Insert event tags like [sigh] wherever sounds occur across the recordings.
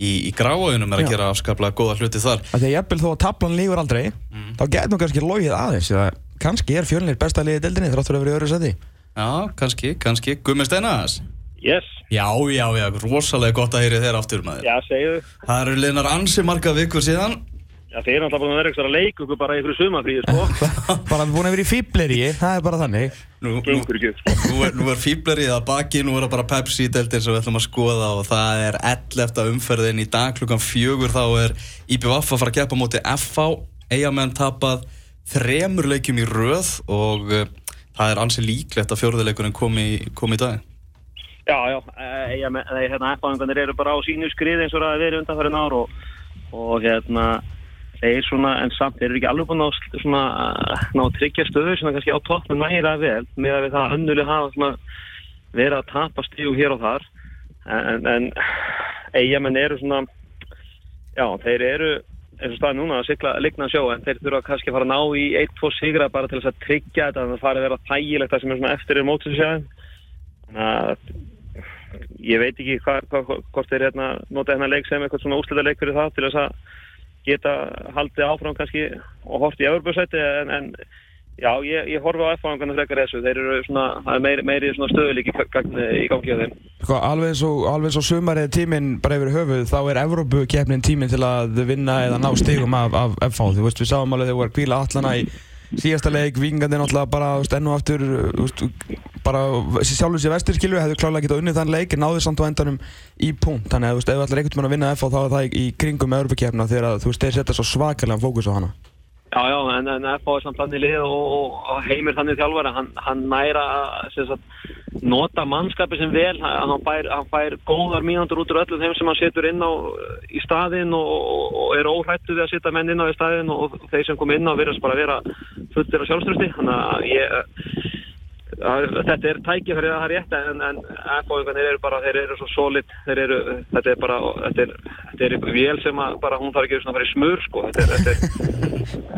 í, í gráauðunum er að gera afskaplega góða hluti þar. Að því að jafnvel þó að tablan lígur aldrei þá getur nú kannski logið aðeins kannski er fjölnir besta liðið deildinni þráttur að vera í öðru seti Já, kannski, kannski, Gummi Steinas Yes, Já, já, já, rosalega gott að heyri þér aftur maður. Já, segju. Það eru liðnar ansi marga vikur síðan Já, þeir eru alltaf búin að vera eitthvað að leika ykkur bara í ykkur sumafríði, sko. [laughs] bara við búin að vera í fýbleri, það er bara þannig Nú, nú, Gengur ekki sko. nú er, er fíblarið að baki, nú er það bara Pepsi-deltir sem við ætlum að skoða og það er 11. umferðin í dag klukkan fjögur þá er IBVF að fara að keppa á móti FH eigamenn tapað þremur leikjum í röð og uh, það er ansi líklegt að fjórðuleikurinn komi, komi í dag Já, já, eh, ég með, þeir, hérna, F-áðingarnir eru bara á sínu skriði eins og það er verið undanfærin ár og, og hérna, þeir svona, en samt, þeir eru ekki alveg búin að svona, ná tryggja stöðu svona kannski á toppnum nægilega vel með að við það önnuleg hafa svona verið að tapa stíu hér og þar. En, en eigamenn eru svona, já, þeir eru eins og staði núna að sigla ligna sjó en þeir þurfa kannski að fara að ná í 1-2 sigra bara til þess að tryggja þetta þannig að það fari að vera þægilegt það sem er svona eftir er mótsinsjæðin þannig að ég veit ekki hva, hva, hva, hvort þeir hérna nota hérna leik sem eitthvað svona úslita leik fyrir það til þess að geta haldið áfram kannski og hort í öðurbjörnsæti en, en já, ég, ég horfi á F-áðingarna frekar þessu, þeir eru svona það er meiri, meiri svona stöðuleik í, í gangi á þeim. Sko, alveg eins og, alveg eins og sumarið tíminn bara yfir höfuð, þá er Evrópukeppnin tíminn til að vinna eða ná stigum af, af FH, þú veist, við sáum alveg þegar voru að kvíla allana í síðasta leik, vikingandi náttúrulega bara, veist, enn og aftur veist, bara sjálfur sér vestur skilju hefðu klálega getað unnið þann leik en náðu samt á endanum í punkt, þannig að ef þú ætlar einhvern veginn að vinna FH þá er það í, kringum Evrópukeppna þegar að, þú veist, þeir setja svo svakalega fókus á hana Já, já, en, en FH er samt þannig lið og, og, og heimir þannig þjálfari, hann, hann næra sagt, nota mannskapi sem vel, hann fær, hann fær góðar mínútur út úr öllum þeim sem hann setur inn á í staðinn og, og, er óhrættu við að setja menn inn á í staðinn og þeir sem kom inn á virðast bara vera fullir af sjálfströsti, þannig að ég að, þetta er tækifærið að það er rétt en, en FH-ingarnir eru bara, þeir eru svo solid, þeir eru, þetta er bara, þetta er, þetta er einhver vél sem að bara hún þarf ekki svona að fara í smur sko, þetta er, þetta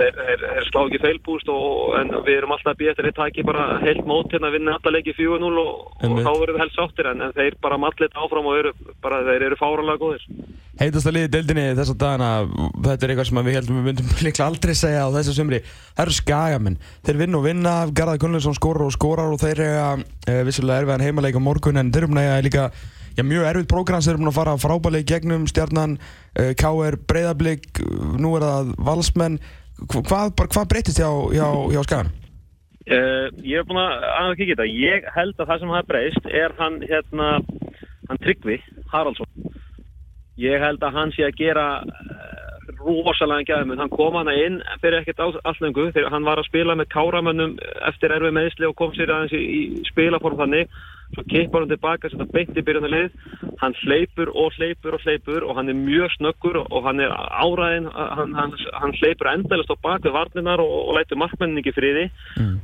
er, þeir, þeir slá ekki feilbúst og, en við erum alltaf að býja eftir þeir taki bara heilt mót hérna að vinna alltaf leiki 4-0 og, og þá verður við helst sáttir en, en þeir bara mallit áfram og eru, bara þeir eru fáralega góðir. Heitasta liði deildinni þessa dagana, þetta er eitthvað sem við heldum við myndum [laughs] líklega aldrei segja á þessu sumri. Það eru skagamenn, þeir vinna og vinna Garðar Gunnlaugsson skorar og skorar og þeir eiga e, vissulega erfiðan heimaleik á morgun en þeir eru já, mjög erfið prógrams, þeir eru búin að fara frábæleik gegnum stjarnan, e, KR, Breiðablík, nú er það Valsmenn, Hva- hvað, hvað breytist hjá, hjá, hjá skagan? Uh, ég er búin að aðeins kikið þetta. Ég held að það sem hafa breyst er hann, hérna, hann Tryggvi Haraldsson. Ég held að hann sé að gera uh, rosalega gæðum. Hann kom hana inn fyrir ekkert allengu þegar hann var að spila með káramönnum eftir erfið meðsli og kom sér aðeins í, í spilaform þannig. Svo kippar hann tilbaka, setja beint í byrjunarlið. Hann hleypur og hleypur og hleypur og hann er mjög snöggur og hann er áræðin, hann, hann, hann hleypur endalist á bak við varninar og, og lætur markmennin ekki friði.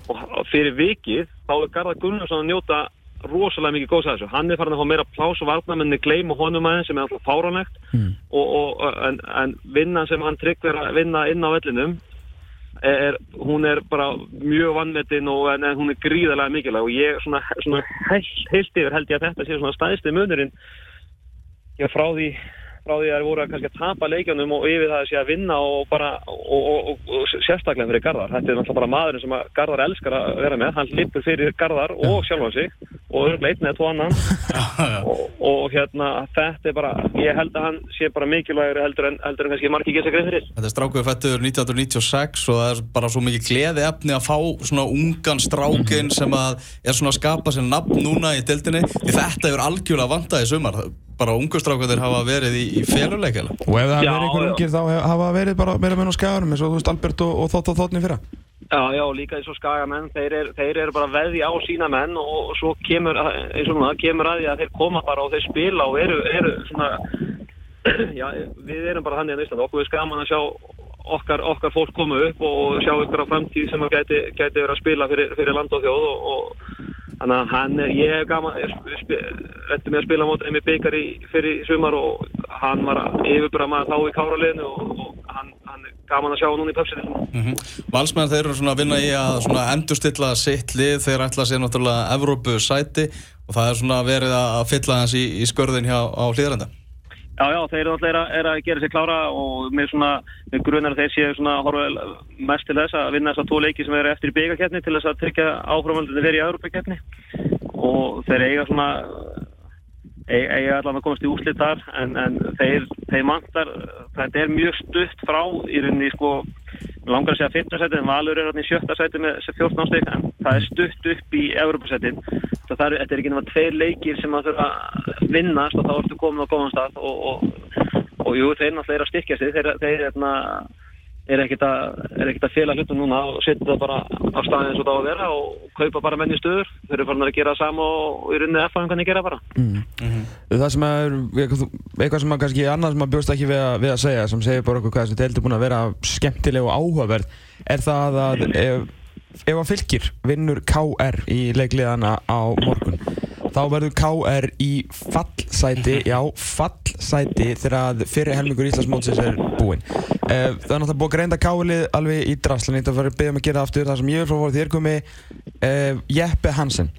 Og fyrir vikið þá er Garðar Gunnarsson að njóta rosalega mikið góðs að þessu. Hann er farin að fá meira plás og varnamenni gleym og honum aðeins sem er alltaf fáránlegt. Og, og, en, en vinnan sem hann tryggver að vinna inn á vellinum er, hún er bara mjög vannmetinn og en, en hún er gríðarlega mikilvæg og ég svona, svona heilt, heilt yfir held ég að þetta sé svona stæðsti munurinn. Já, frá því frá því að það voru að kannski að tapa leikjunum og yfir það að sé að vinna og bara og, og, og, sérstaklega fyrir Garðar. Þetta er náttúrulega bara maðurinn sem Garðar elskar að vera með. Hann lipur fyrir Garðar og sjálfan sig og einn eða tvo annan. [laughs] Og, og hérna þetta er bara ég held að hann sé bara mikilvægur heldur en, heldur en kannski margir geta greið fyrir. Þetta er strákuður fættur 1996 og það er bara svo mikið gleði efni að fá svona ungan strákin sem að er svona að skapa sér nafn núna í deildinni. Því þetta hefur algjörlega vantað í sumar. Bara ungu strákuður hafa verið í, í féluleikjala Og ef það verið einhver ungir þá hafa verið bara meira menn á skaganum eins og þú veist Albert og, og Þótt og Þóttni fyrra Já, já, líka eins og skagamenn, þeir, er, eru bara veði á sína menn og, svo kemur, eins og núna, kemur að því að þeir koma bara og þeir spila og eru, eru svona, [clears throat] já, við erum bara þannig að Íslanda, okkur er skaman að sjá okkar, okkar fólk koma upp og sjá ykkur á framtíð sem að gæti, gæti verið að spila fyrir, fyrir land og þjóð og, og þannig að hann, er- ég hef gaman, eftir með að spila mót Emi í fyrir sumar og hann var yfirbara maður þá í káraliðinu og, og hann, hann er gaman að sjá núna í pöpsinu. mm Valsmenn þeir eru svona að vinna í að svona endurstilla sitt lið. Þeir ætla sér náttúrulega Evrópu sæti og það er svona verið að fylla hans í, í skörðin hjá á hlýðranda Já, já, þeir eru alltaf er að, er að gera sér klára og með svona, með grunar þeir séu svona horfa mest til þess að vinna þess að tvo leiki sem eru eftir í byggakeppni til þess að tryggja áframöldinu verið í Európa-keppni og þeir eiga svona eiga, að komast í úslit þar en, en þeir, þeir mantar þetta er mjög stutt frá í rauninni sko langar að segja 15 seti en Valur er hérna í sjötta seti með 14 ástík en það er stutt upp í Európa-setin þetta er, er ekki náttúrulega tveir leikir sem að þurfa að vinnast og þá ertu komin á góðan stað og, og, og jú, þeir náttúrulega er að styrkja sig þeir, þeir erna, er ekkert að, að fela hlutum núna og setja það bara á staðin eins og það á að vera og kaupa bara menni stöður. Þeir eru farin að gera það sama og í rauninni eftir hvernig gera bara. Mm. Það sem er eitthvað sem að kannski annars maður bjóst ekki við að, við að segja sem segir bara okkur hvað sem deildi búin að vera skemmtileg og áhugaverð er það að ef, ef að fylgir vinnur KR í leikliðana á morgun þá verður KR í fallsæti, já fallsæti þegar fyrir helmingur Íslandsmótsins er búinn. Uh, það er náttúrulega búið að greinda KR-lið alveg í drafslinni, það verður beðið um að gera aftur það sem ég vil frá voru þér komið, uh, Jeppe Hansen.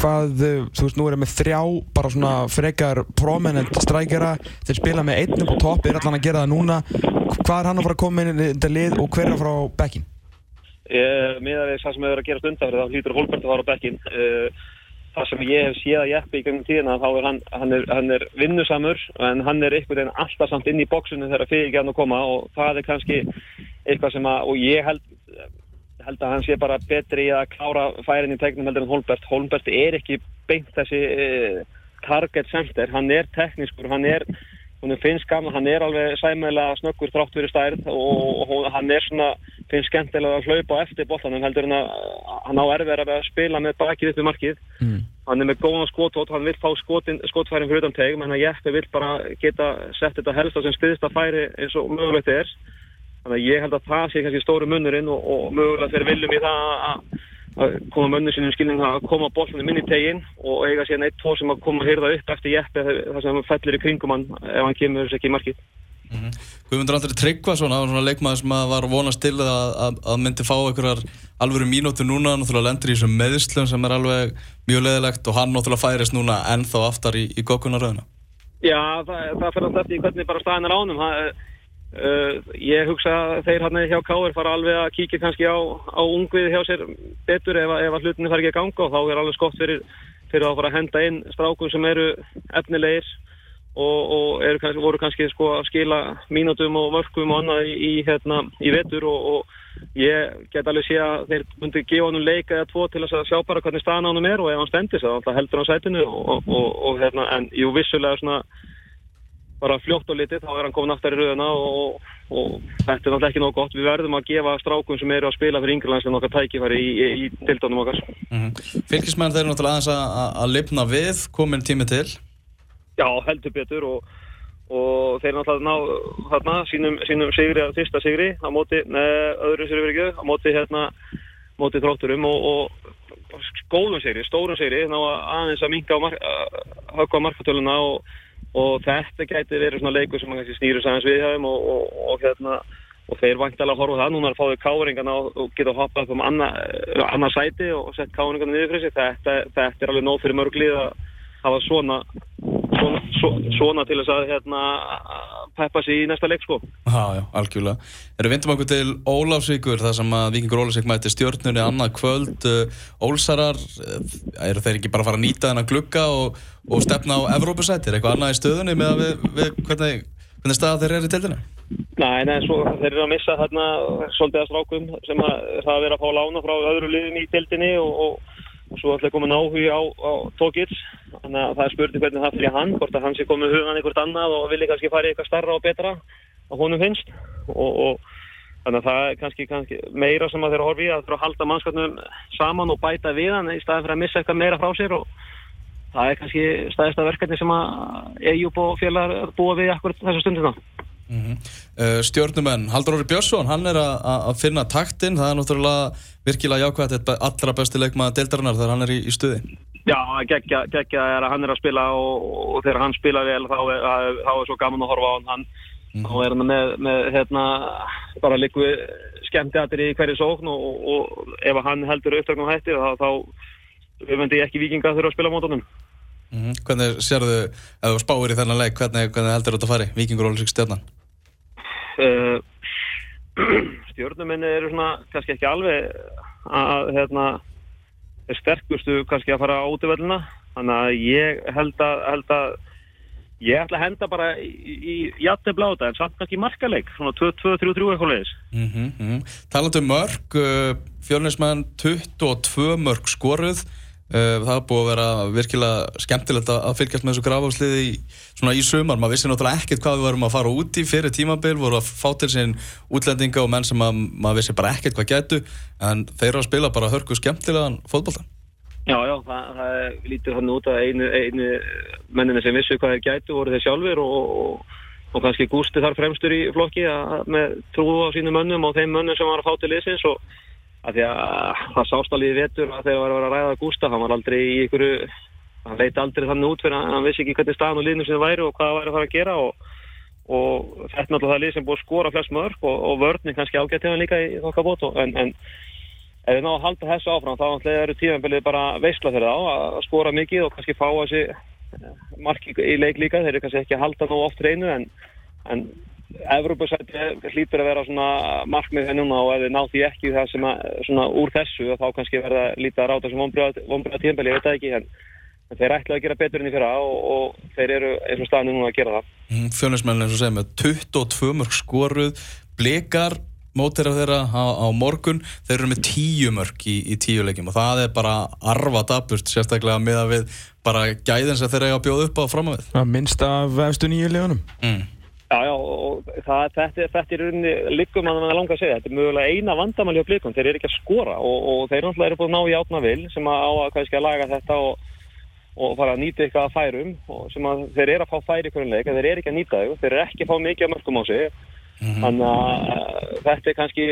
Hvað, þú veist, nú er það með þrjá bara svona frekar prominent strækjara, þeir spila með einnum á topp, er allan að gera það núna. Hvað er hann að fara að koma inn í þetta lið og hver er frá bekkin? Mér er það sem hefur að gera stundar, þá hlýtur Holbert að fara á bekkin. Uh, það sem ég hef séð að Jeppi í gangum tíðina þá er hann, hann er, hann er vinnusamur en hann er einhvern veginn alltaf samt inn í bóksunum þegar fyrir ekki hann að koma og það er kannski eitthvað sem að og ég held, held að hann sé bara betri í að klára færin í tegnum heldur en Holmbert. Holmbert er ekki beint þessi eh, target center, hann er teknískur, hann er hún finnst gaman, hann er alveg sæmælega snöggur þrátt fyrir stærð og, og hann er svona, finnst skemmtilega að hlaupa eftir bóttanum heldur en að hann á erfið að spila með bakið upp í markið mm. hann er með góðan skotót, hann vil fá skotfærin fyrir utan teg, menn að Jeppi vil bara geta sett þetta helst á sem stiðist að færi eins og mögulegt er þannig að ég held að það sé kannski stóru munnurinn og, og mögulega þeir viljum í það að að koma mönnu sinni skilning að koma bóllanum inn í teginn og eiga síðan eitt tvo sem að koma að hyrða upp eftir jeppi þar sem fellir í kringum hann ef hann kemur ekki í markið. Mm -hmm. Guðmundur Andri Tryggvason það var svona leikmaður sem var vonast til að, að, að myndi fá einhverjar alvöru mínúti núna, náttúrulega lendur í þessum meðslum sem er alveg mjög leðilegt og hann náttúrulega færist núna ennþá aftar í, í gókunaröðuna Já, það, það fyrir alltaf eftir hvernig bara staðin er ánum það Uh, ég hugsa að þeir hann hjá Káir fara alveg að kíkja kannski á, á ungviði hjá sér betur ef, ef að hlutinni fara ekki að ganga og þá er alveg skott fyrir, fyrir að fara að henda inn strákum sem eru efnilegir og, og eru kannski, voru kannski sko að skila mínutum og vörkum og annað í, í, hérna, í vetur og, og ég get alveg sé að þeir myndi gefa hann leika eða tvo til að sjá bara hvernig staðan á hann er og ef hann stendir þá heldur hann sætinu og, og hérna, en jú vissulega svona bara fljótt og litið, þá er hann komin aftar í rauðina og, og þetta er náttúrulega ekki nóg gott. Við verðum að gefa strákum sem eru að spila fyrir yngrelandslega nokkar tækifæri í, í, í tildónum okkar. Mm -hmm. Fylgismenn þeir eru náttúrulega aðeins að lifna við, komin tími til? Já, heldur betur og, og þeir náttúrulega ná hérna sínum, sínum sigri, fyrsta sigri á móti, neða öðru sigri verið ekki, á móti hérna, móti þrótturum og, og góðum sigri, stórum sigri, ná aðeins að minka á mark, högga markatöluna og og þetta gæti verið svona leikur sem kannski snýru sæðans við hjá þeim og, og, og, hérna, og þeir vantilega að horfa það. Núna að fá þau káringarna og geta hoppað upp um annað anna sæti og sett káringarna niður fyrir sig. Þetta, þetta er alveg nóg fyrir mörglið að hafa svona svona, svona til þess að hérna, peppa sér í næsta leik sko. Já, já, algjörlega. Erum við vindum okkur til Ólafsvíkur þar sem að Vikingur Ólafsvík mæti stjórnurni annað kvöld. Uh, Ólsarar, uh, eru þeir ekki bara að fara að nýta þennan glugga og, og stefna á Evrópusættir? Eitthvað annað í stöðunni með að við, við hvernig, hvernig staða þeir eru í tildinu? Nei, nei, svo, þeir eru að missa þarna svolítið að strákum sem að það að vera að fá lána frá öðru liðin í tildinni og, og og svo ætla að koma náhugi á, á Tókits þannig að það er spurning hvernig það fyrir hann hvort að hann sé komið hugan einhvert annað og vilja kannski fara eitthvað starra og betra á honum finnst og, og þannig að það er kannski, kannski meira sem að þeirra horfi að þeirra halda mannskapnum saman og bæta við hann í staðin fyrir að missa eitthvað meira frá sér og það er kannski staðista verkefni sem að EIUB og félag búa við akkur þessa stundina Mm -hmm. uh, Stjórnumenn, Haldur Óri Björnsson, hann er að finna taktinn, það er náttúrulega virkilega jákvæmt, er allra besti leikmaða deildarinnar þegar hann er í, í stuði. Já, geggja, geggja er að hann er að spila og, og þegar hann spila vel þá er, þá er svo gaman að horfa á hann, mm -hmm. þá er hann með, með hérna, bara líku skemmti aðri í hverju sókn og, og, og ef hann heldur upptöknum hættir þá, þá auðvendi ekki vikinga þurfa að spila mótunum. Mm Hvernig sérðu, ef þú spáir í þennan leik, hvernig, hvernig heldur þetta að fari? Víkingur Ólisík stjarnan? [clears throat] uh, stjórnuminni eru svona kannski ekki alveg að hérna er sterkustu kannski að fara á útvöldina þannig að ég held að, held að ég ætla að henda bara í, jætti bláta en samt kannski markaleik svona 2-2-3-3 eitthvað leiðis. Mm -hmm, mm -hmm. Talandu mörg, uh, fjörnismenn 22 mörg skoruð það er búið að vera virkilega skemmtilegt að fylgjast með þessu grafafsliði í, í sumar, maður vissi náttúrulega ekkert hvað við varum að fara út í fyrir tímabil, voru að fá til sín útlendinga og menn sem að, maður vissi bara ekkert hvað gætu, en þeir eru að spila bara hörku skemmtilegan fótbolta. Já, já, það, það lítur hann út að einu, einu mennina sem vissu hvað þeir gætu voru þeir sjálfur og, og, og kannski Gústi þar fremstur í flokki að, með trú á sínum mönnum og þeim mönnum sem var að fá til liðsins og að því að það sást alveg í vetur að þegar var að ræða Gústa, hann var aldrei í ykkur hann leit aldrei þannig út fyrir að hann vissi ekki hvernig staðan og liðnum sem það væri og hvað það væri að fara að gera og, og þetta er náttúrulega það lið sem búið að skora flest mörg og, og vörnir kannski ágætt hefur líka í þokka bót en, en ef við náðum að halda þessu áfram þá eru tímanbilið bara veistla fyrir þá að skora mikið og kannski fá þessi marki í leik líka. Þeir að Evrópusæti hlýtur að vera svona markmið þegar núna og ef þið ná því ekki það sem að svona úr þessu þá kannski verða lítið að ráta sem vonbreða tímanbilið, ég veit það ekki en, en þeir ætlaði að gera betur enn í fyrra og, og þeir eru eins og staðinu núna að gera það. Mm, Fjörnismenn eins og segja með 22 mörg skoruð blikar mótir af þeirra á, á morgun þeir eru með 10 mörg í, í 10 leikjum og það er bara arva daburt sérstaklega með að við bara gæðin sem þeir eiga að bjóða upp á fram á við. Það minnst af efstu nýju legunum mm. Já, já, og það, þetta, þetta er rauninni liggum að það langa að segja. Þetta er mögulega eina vandamalja blikum. Þeir eru ekki að skora og, og þeir náttúrulega eru búin að ná í átnavil sem að á að kannski að laga þetta og, og fara að nýta eitthvað að færum og sem að þeir eru að fá færi hverjum leik en þeir eru ekki að nýta þau. Þeir eru ekki að fá mikið af mörgum á sig. Mm -hmm. Þannig að þetta er kannski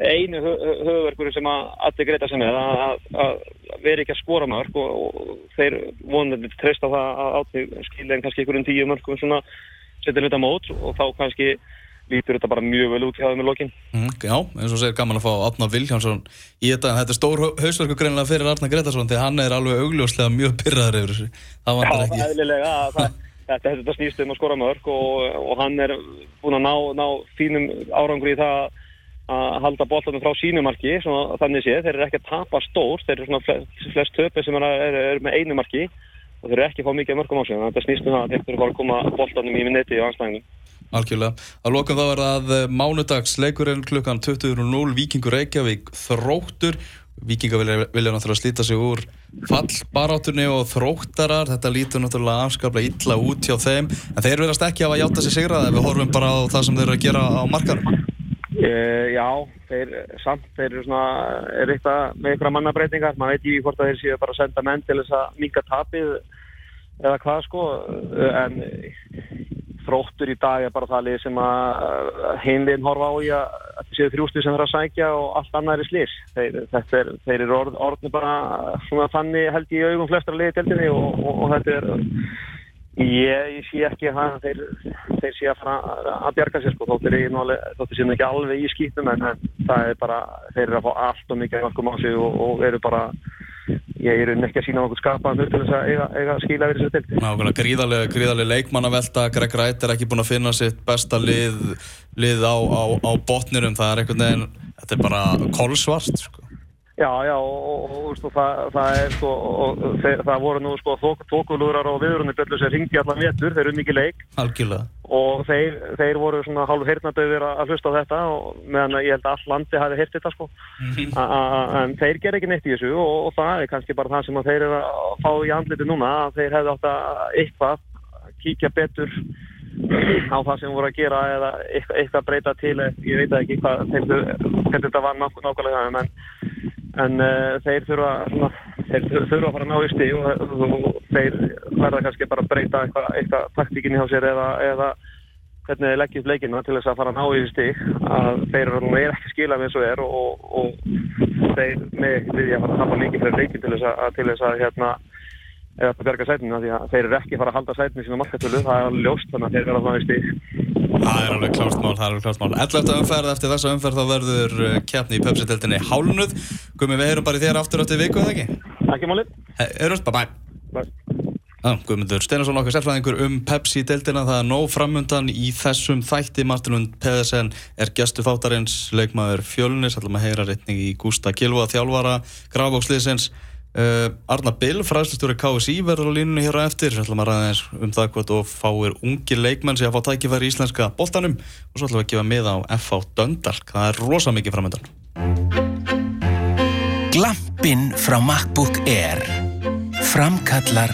einu höfverkur sem að allir greita sem er að, að vera ekki að skora mörg og, og þeir vonandi treysta það að átti skilja en kannski einhverjum tíu mörgum svona setja hluta mót og þá kannski lítur þetta bara mjög vel út hjá þeim í lokin. Mm, já, eins og segir gaman að fá Átnar Viljánsson í þetta, þetta er stór hausverku greinlega fyrir Arnar Gretarsson því hann er alveg augljóslega mjög pyrraður yfir þessu. Það vantar ekki. Já, eðlilega, það, [laughs] þetta, þetta snýst um að skora mörg og, og hann er búin að ná, ná fínum árangur í það að halda bóltanum frá sínumarki, þannig sé, þeir eru ekki að tapa stór, þeir eru svona flest, flest töpi sem er, er, er með einu marki og þeir eru ekki að fá mikið mörgum á sig þannig að þetta snýst um það að þeir eru bara að koma bóltanum í minnetti á anstæðingum. Algjörlega. Að lokum þá er það mánudags leikurinn klukkan 20.00 Víkingur Reykjavík þróttur Víkinga vilja, vilja náttúrulega slíta sig úr fallbarátunni og þróttarar þetta lítur náttúrulega afskaplega illa út hjá þeim en þeir verðast ekki að játa sig sigrað ef við horfum bara á það sem þeir eru að gera á markarum Uh, já, þeir samt, þeir eru svona, er eitthvað með ykkur mannabreitingar, maður veit ekki hvort að þeir séu bara að senda menn til þess að minga tapið eða hvað sko, en þróttur í dag er bara það lið sem að heimliðin horfa á í að þetta séu þrjústu sem er að sækja og allt annað er í slís. Þeir, er, þeir eru orð, orðni bara svona þannig held í augum flestra liði tildinni og, og, og þetta er Ég, ég sé ekki að þeir, þeir sé að fara að bjarga sér sko, þóttir ég nálega, þóttir sér ekki alveg í skýttum en, það er bara, þeir eru að fá allt og mikið mörgum á sig og, og eru bara, ég er ekki að sína okkur skapaðan hlut til þess að eiga, eiga skýla verið sér til. Nákvæmlega, gríðarlega, gríðarlega leikmannavelta, Greg Wright er ekki búin að finna sitt besta lið, lið á, á, á botnirum, það er einhvern veginn, þetta er bara kolsvart sko. Já, já, og, og, og það, það er sko, og þeir, það voru nú sko þokulúrar og viðrunni bjöllu sem ringi allan vetur, þeir eru mikið leik. Algjörlega. Og þeir, þeir voru svona hálf heyrnadauðir að hlusta á þetta og meðan ég held að all landi hafi heyrt þetta sko. en þeir ger ekki neitt í þessu og, það er kannski bara það sem þeir eru að fá í andliti núna, að þeir hefði átt að eitthvað kíkja betur á það sem voru að gera eða eitthvað, breyta til, ég veit ekki hvað, þetta var nákvæmlega en en uh, þeir þurfa svona, þeir þurfa að fara að ná í stíg og, og, þeir verða kannski bara að breyta eitthvað, eitthvað taktíkinni hjá sér eða, eða hvernig þeir leggja upp leikina til þess að fara að ná í stíg að þeir er ekki skila með og er og, og þeir með ekki við að fara að hafa líki fyrir leikin til þess að, til þess að hérna eða að berga sætinu því að þeir eru ekki fara að halda sætinu sína markatölu, það er ljóst þannig að þeir verða það í stíg Það er alveg klárt mál, það er alveg klárt mál. 11. umferð eftir þessa umferð þá verður keppni í Pepsi-teltinni hálnuð Gumi, við heyrum bara í þér aftur átti viku, eða ekki? Ekki málið. Erum, bye bye. Bye Guðmundur Steinarsson okkar sérfræðingur um Pepsi-deildina, það er nóg framundan í þessum þætti, Martin Lund Pedersen er gestu fátarins, leikmaður fjölnis, ætlum að heyra reytning í Gústa Kilva, þjálfara, grafbóksliðsins uh, Arna Bill, fræðslustjóri KSI verður á línunni hér á eftir, ætlum að ræða eins um það hvort og fáir ungi leikmenn sem að fá tækifæri í íslenska boltanum. Og svo ætlum við að gefa með á FH Döndalk, það er rosa mikið framundan Glampinn frá MacBook Air framkallar